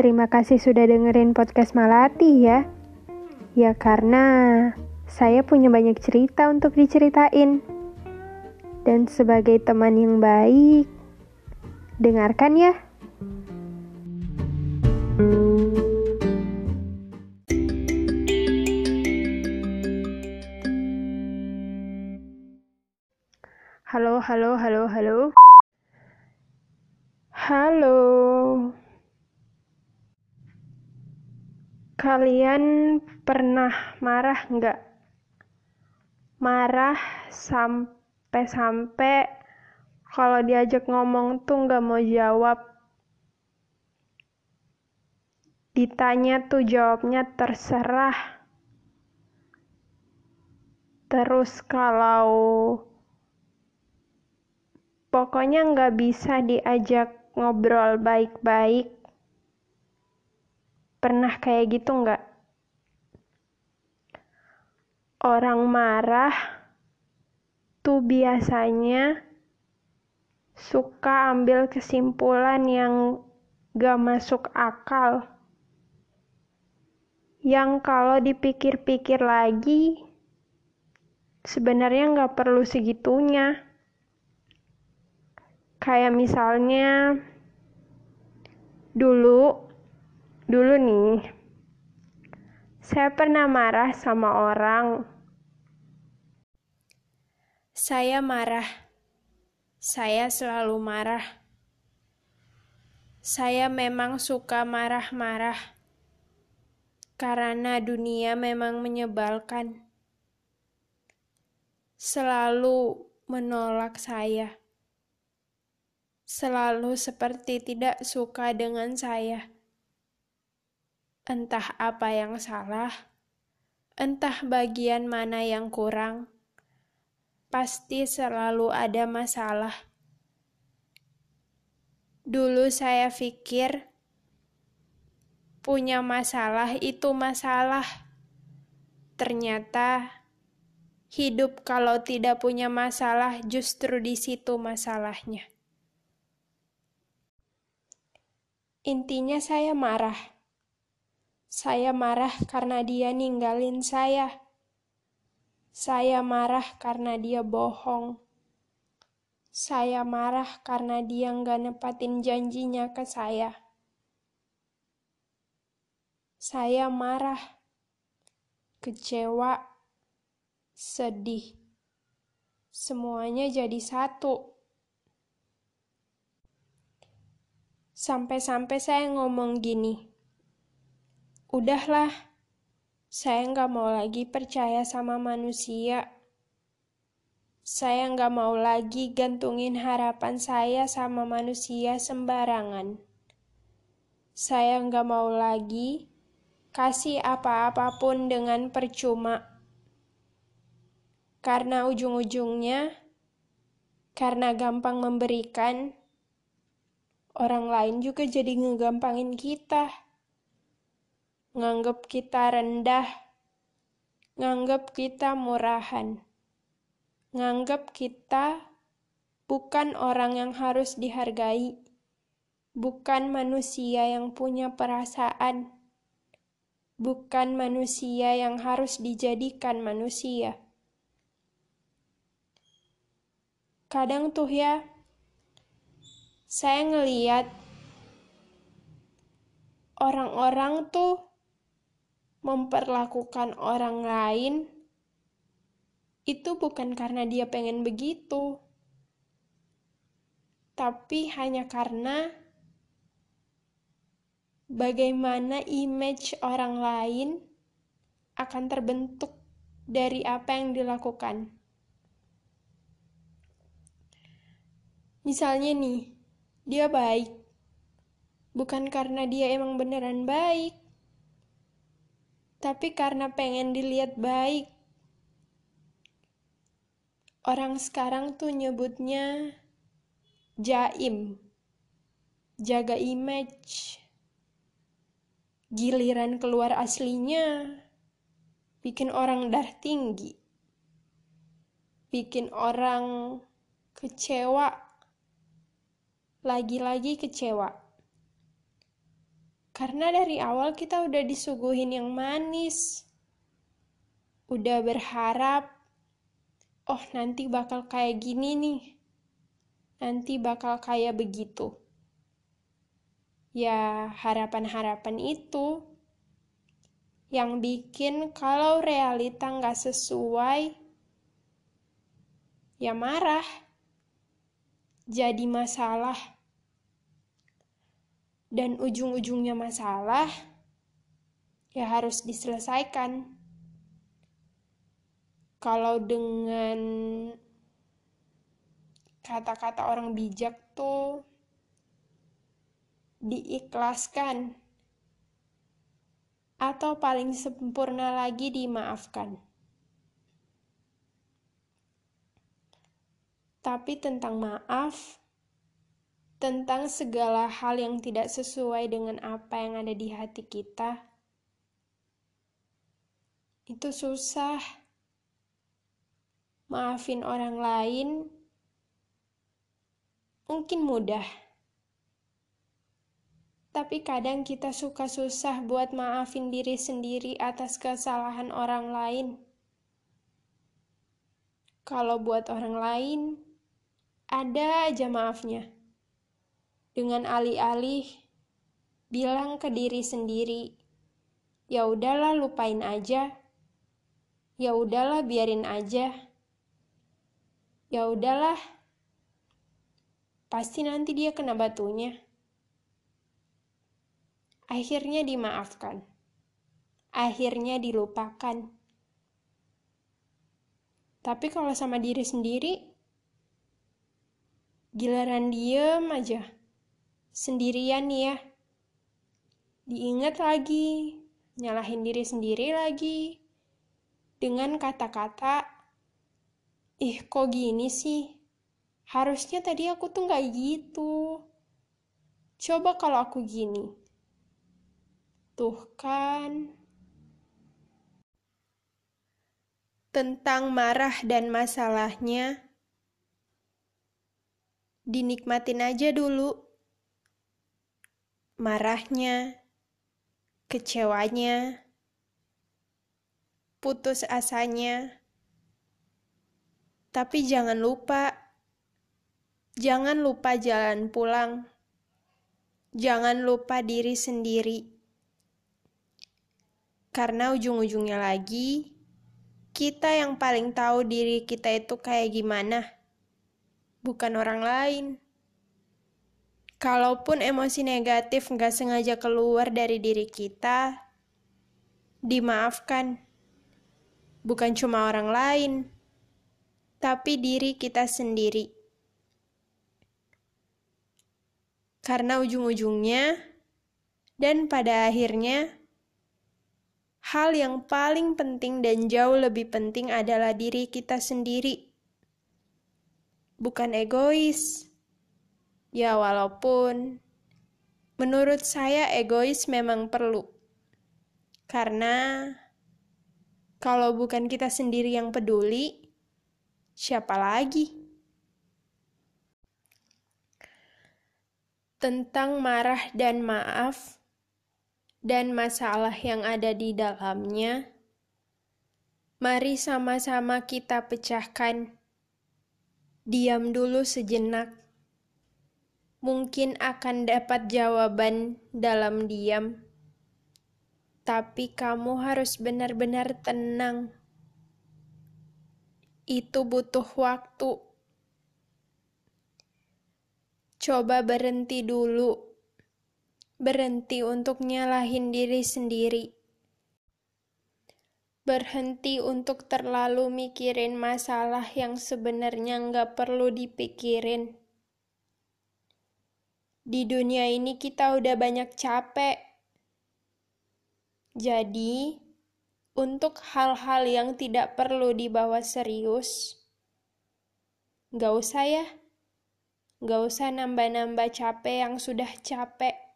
Terima kasih sudah dengerin podcast Malati ya. Ya karena saya punya banyak cerita untuk diceritain. Dan sebagai teman yang baik, dengarkan ya. Halo, halo, halo, halo. Halo. Kalian pernah marah nggak? Marah sampai-sampai kalau diajak ngomong tuh nggak mau jawab. Ditanya tuh jawabnya terserah. Terus kalau pokoknya nggak bisa diajak ngobrol baik-baik. Pernah kayak gitu nggak? Orang marah tuh biasanya suka ambil kesimpulan yang gak masuk akal. Yang kalau dipikir-pikir lagi, sebenarnya nggak perlu segitunya. Kayak misalnya dulu, dulu nih, saya pernah marah sama orang. Saya marah. Saya selalu marah. Saya memang suka marah-marah. Karena dunia memang menyebalkan. Selalu menolak saya selalu seperti tidak suka dengan saya. Entah apa yang salah, entah bagian mana yang kurang, pasti selalu ada masalah. Dulu saya pikir punya masalah itu masalah. Ternyata hidup kalau tidak punya masalah justru di situ masalahnya. Intinya saya marah. Saya marah karena dia ninggalin saya. Saya marah karena dia bohong. Saya marah karena dia nggak nepatin janjinya ke saya. Saya marah, kecewa, sedih. Semuanya jadi satu. Sampai-sampai saya ngomong gini, udahlah, saya nggak mau lagi percaya sama manusia. Saya nggak mau lagi gantungin harapan saya sama manusia sembarangan. Saya nggak mau lagi kasih apa-apapun dengan percuma. Karena ujung-ujungnya, karena gampang memberikan, orang lain juga jadi ngegampangin kita. Nganggep kita rendah, nganggep kita murahan, nganggep kita bukan orang yang harus dihargai, bukan manusia yang punya perasaan, bukan manusia yang harus dijadikan manusia. Kadang tuh ya, saya ngeliat orang-orang tuh memperlakukan orang lain itu bukan karena dia pengen begitu, tapi hanya karena bagaimana image orang lain akan terbentuk dari apa yang dilakukan. Misalnya nih, dia baik. Bukan karena dia emang beneran baik, tapi karena pengen dilihat baik. Orang sekarang tuh nyebutnya jaim, jaga image. Giliran keluar aslinya, bikin orang dah tinggi, bikin orang kecewa lagi-lagi kecewa. Karena dari awal kita udah disuguhin yang manis. Udah berharap, oh nanti bakal kayak gini nih. Nanti bakal kayak begitu. Ya, harapan-harapan itu yang bikin kalau realita nggak sesuai, ya marah, jadi masalah, dan ujung-ujungnya masalah, ya harus diselesaikan. Kalau dengan kata-kata orang bijak tuh diikhlaskan atau paling sempurna lagi dimaafkan. Tapi tentang maaf, tentang segala hal yang tidak sesuai dengan apa yang ada di hati kita, itu susah. Maafin orang lain mungkin mudah tapi kadang kita suka susah buat maafin diri sendiri atas kesalahan orang lain. Kalau buat orang lain, ada aja maafnya. Dengan alih-alih bilang ke diri sendiri, ya udahlah lupain aja. Ya udahlah biarin aja. Ya udahlah. Pasti nanti dia kena batunya akhirnya dimaafkan, akhirnya dilupakan. Tapi kalau sama diri sendiri, giliran diem aja, sendirian nih ya, diingat lagi, nyalahin diri sendiri lagi, dengan kata-kata, ih kok gini sih, harusnya tadi aku tuh gak gitu. Coba kalau aku gini, Tuh kan. Tentang marah dan masalahnya, dinikmatin aja dulu. Marahnya, kecewanya, putus asanya. Tapi jangan lupa, jangan lupa jalan pulang. Jangan lupa diri sendiri. Karena ujung-ujungnya lagi, kita yang paling tahu diri kita itu kayak gimana, bukan orang lain. Kalaupun emosi negatif nggak sengaja keluar dari diri kita, dimaafkan. Bukan cuma orang lain, tapi diri kita sendiri. Karena ujung-ujungnya, dan pada akhirnya, hal yang paling penting dan jauh lebih penting adalah diri kita sendiri. Bukan egois. Ya, walaupun menurut saya egois memang perlu. Karena kalau bukan kita sendiri yang peduli, siapa lagi? Tentang marah dan maaf, dan masalah yang ada di dalamnya, mari sama-sama kita pecahkan. Diam dulu sejenak. Mungkin akan dapat jawaban dalam diam, tapi kamu harus benar-benar tenang. Itu butuh waktu. Coba berhenti dulu berhenti untuk nyalahin diri sendiri. Berhenti untuk terlalu mikirin masalah yang sebenarnya nggak perlu dipikirin. Di dunia ini kita udah banyak capek. Jadi, untuk hal-hal yang tidak perlu dibawa serius, nggak usah ya. Nggak usah nambah-nambah capek yang sudah capek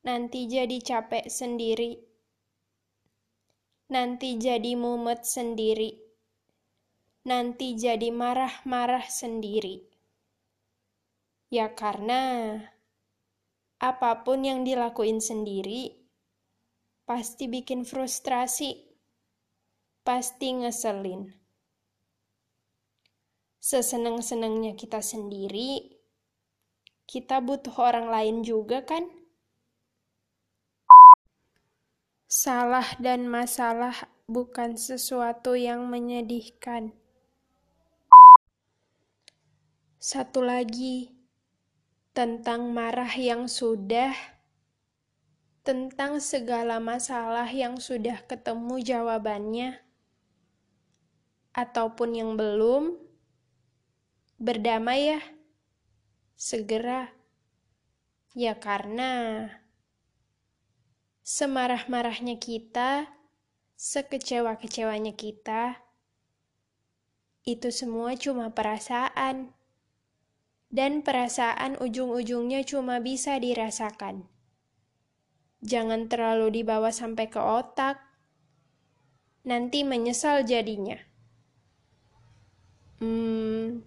nanti jadi capek sendiri, nanti jadi mumet sendiri, nanti jadi marah-marah sendiri. Ya karena apa pun yang dilakuin sendiri pasti bikin frustrasi, pasti ngeselin. Seseneng-senengnya kita sendiri, kita butuh orang lain juga kan? Salah dan masalah bukan sesuatu yang menyedihkan. Satu lagi, tentang marah yang sudah, tentang segala masalah yang sudah ketemu jawabannya, ataupun yang belum, berdamai ya, segera. Ya karena semarah-marahnya kita, sekecewa-kecewanya kita, itu semua cuma perasaan dan perasaan ujung-ujungnya cuma bisa dirasakan. Jangan terlalu dibawa sampai ke otak, nanti menyesal jadinya. Hmm,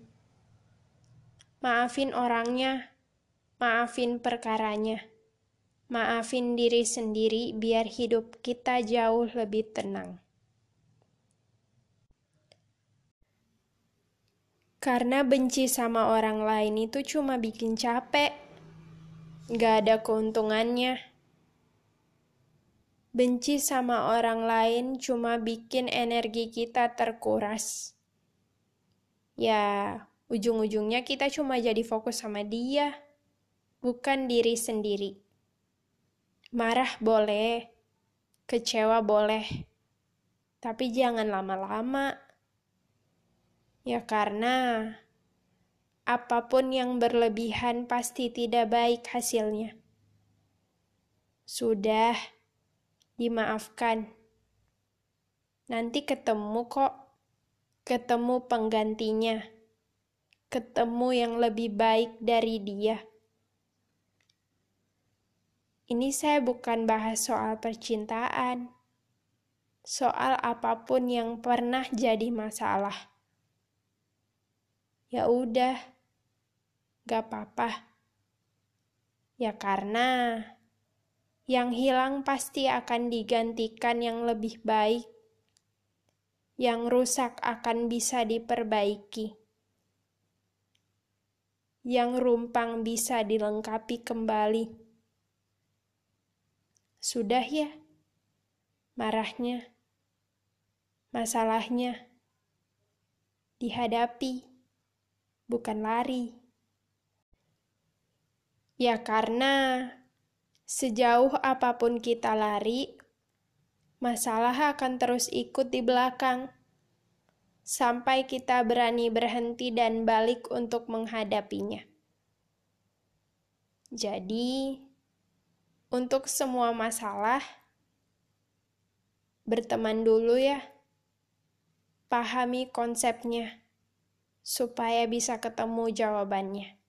maafin orangnya, maafin perkaranya, maafin diri sendiri biar hidup kita jauh lebih tenang. Karena benci sama orang lain itu cuma bikin capek. Gak ada keuntungannya. Benci sama orang lain cuma bikin energi kita terkuras. Ya, ujung-ujungnya kita cuma jadi fokus sama dia, bukan diri sendiri. Marah boleh, kecewa boleh, tapi jangan lama-lama. Ya karena apa pun yang berlebihan pasti tidak baik hasilnya. Sudah, dimaafkan. Nanti ketemu kok, ketemu penggantinya, ketemu yang lebih baik dari dia. Ini saya bukan bahas soal percintaan, soal apa pun yang pernah jadi masalah ya udah, gak apa-apa. Ya karena yang hilang pasti akan digantikan yang lebih baik. Yang rusak akan bisa diperbaiki. Yang rumpang bisa dilengkapi kembali. Sudah ya, marahnya, masalahnya dihadapi bukan lari. Ya karena sejauh apa pun kita lari, masalah akan terus ikut di belakang sampai kita berani berhenti dan balik untuk menghadapinya. Jadi, untuk semua masalah, berteman dulu ya. Pahami konsepnya supaya bisa ketemu jawabannya.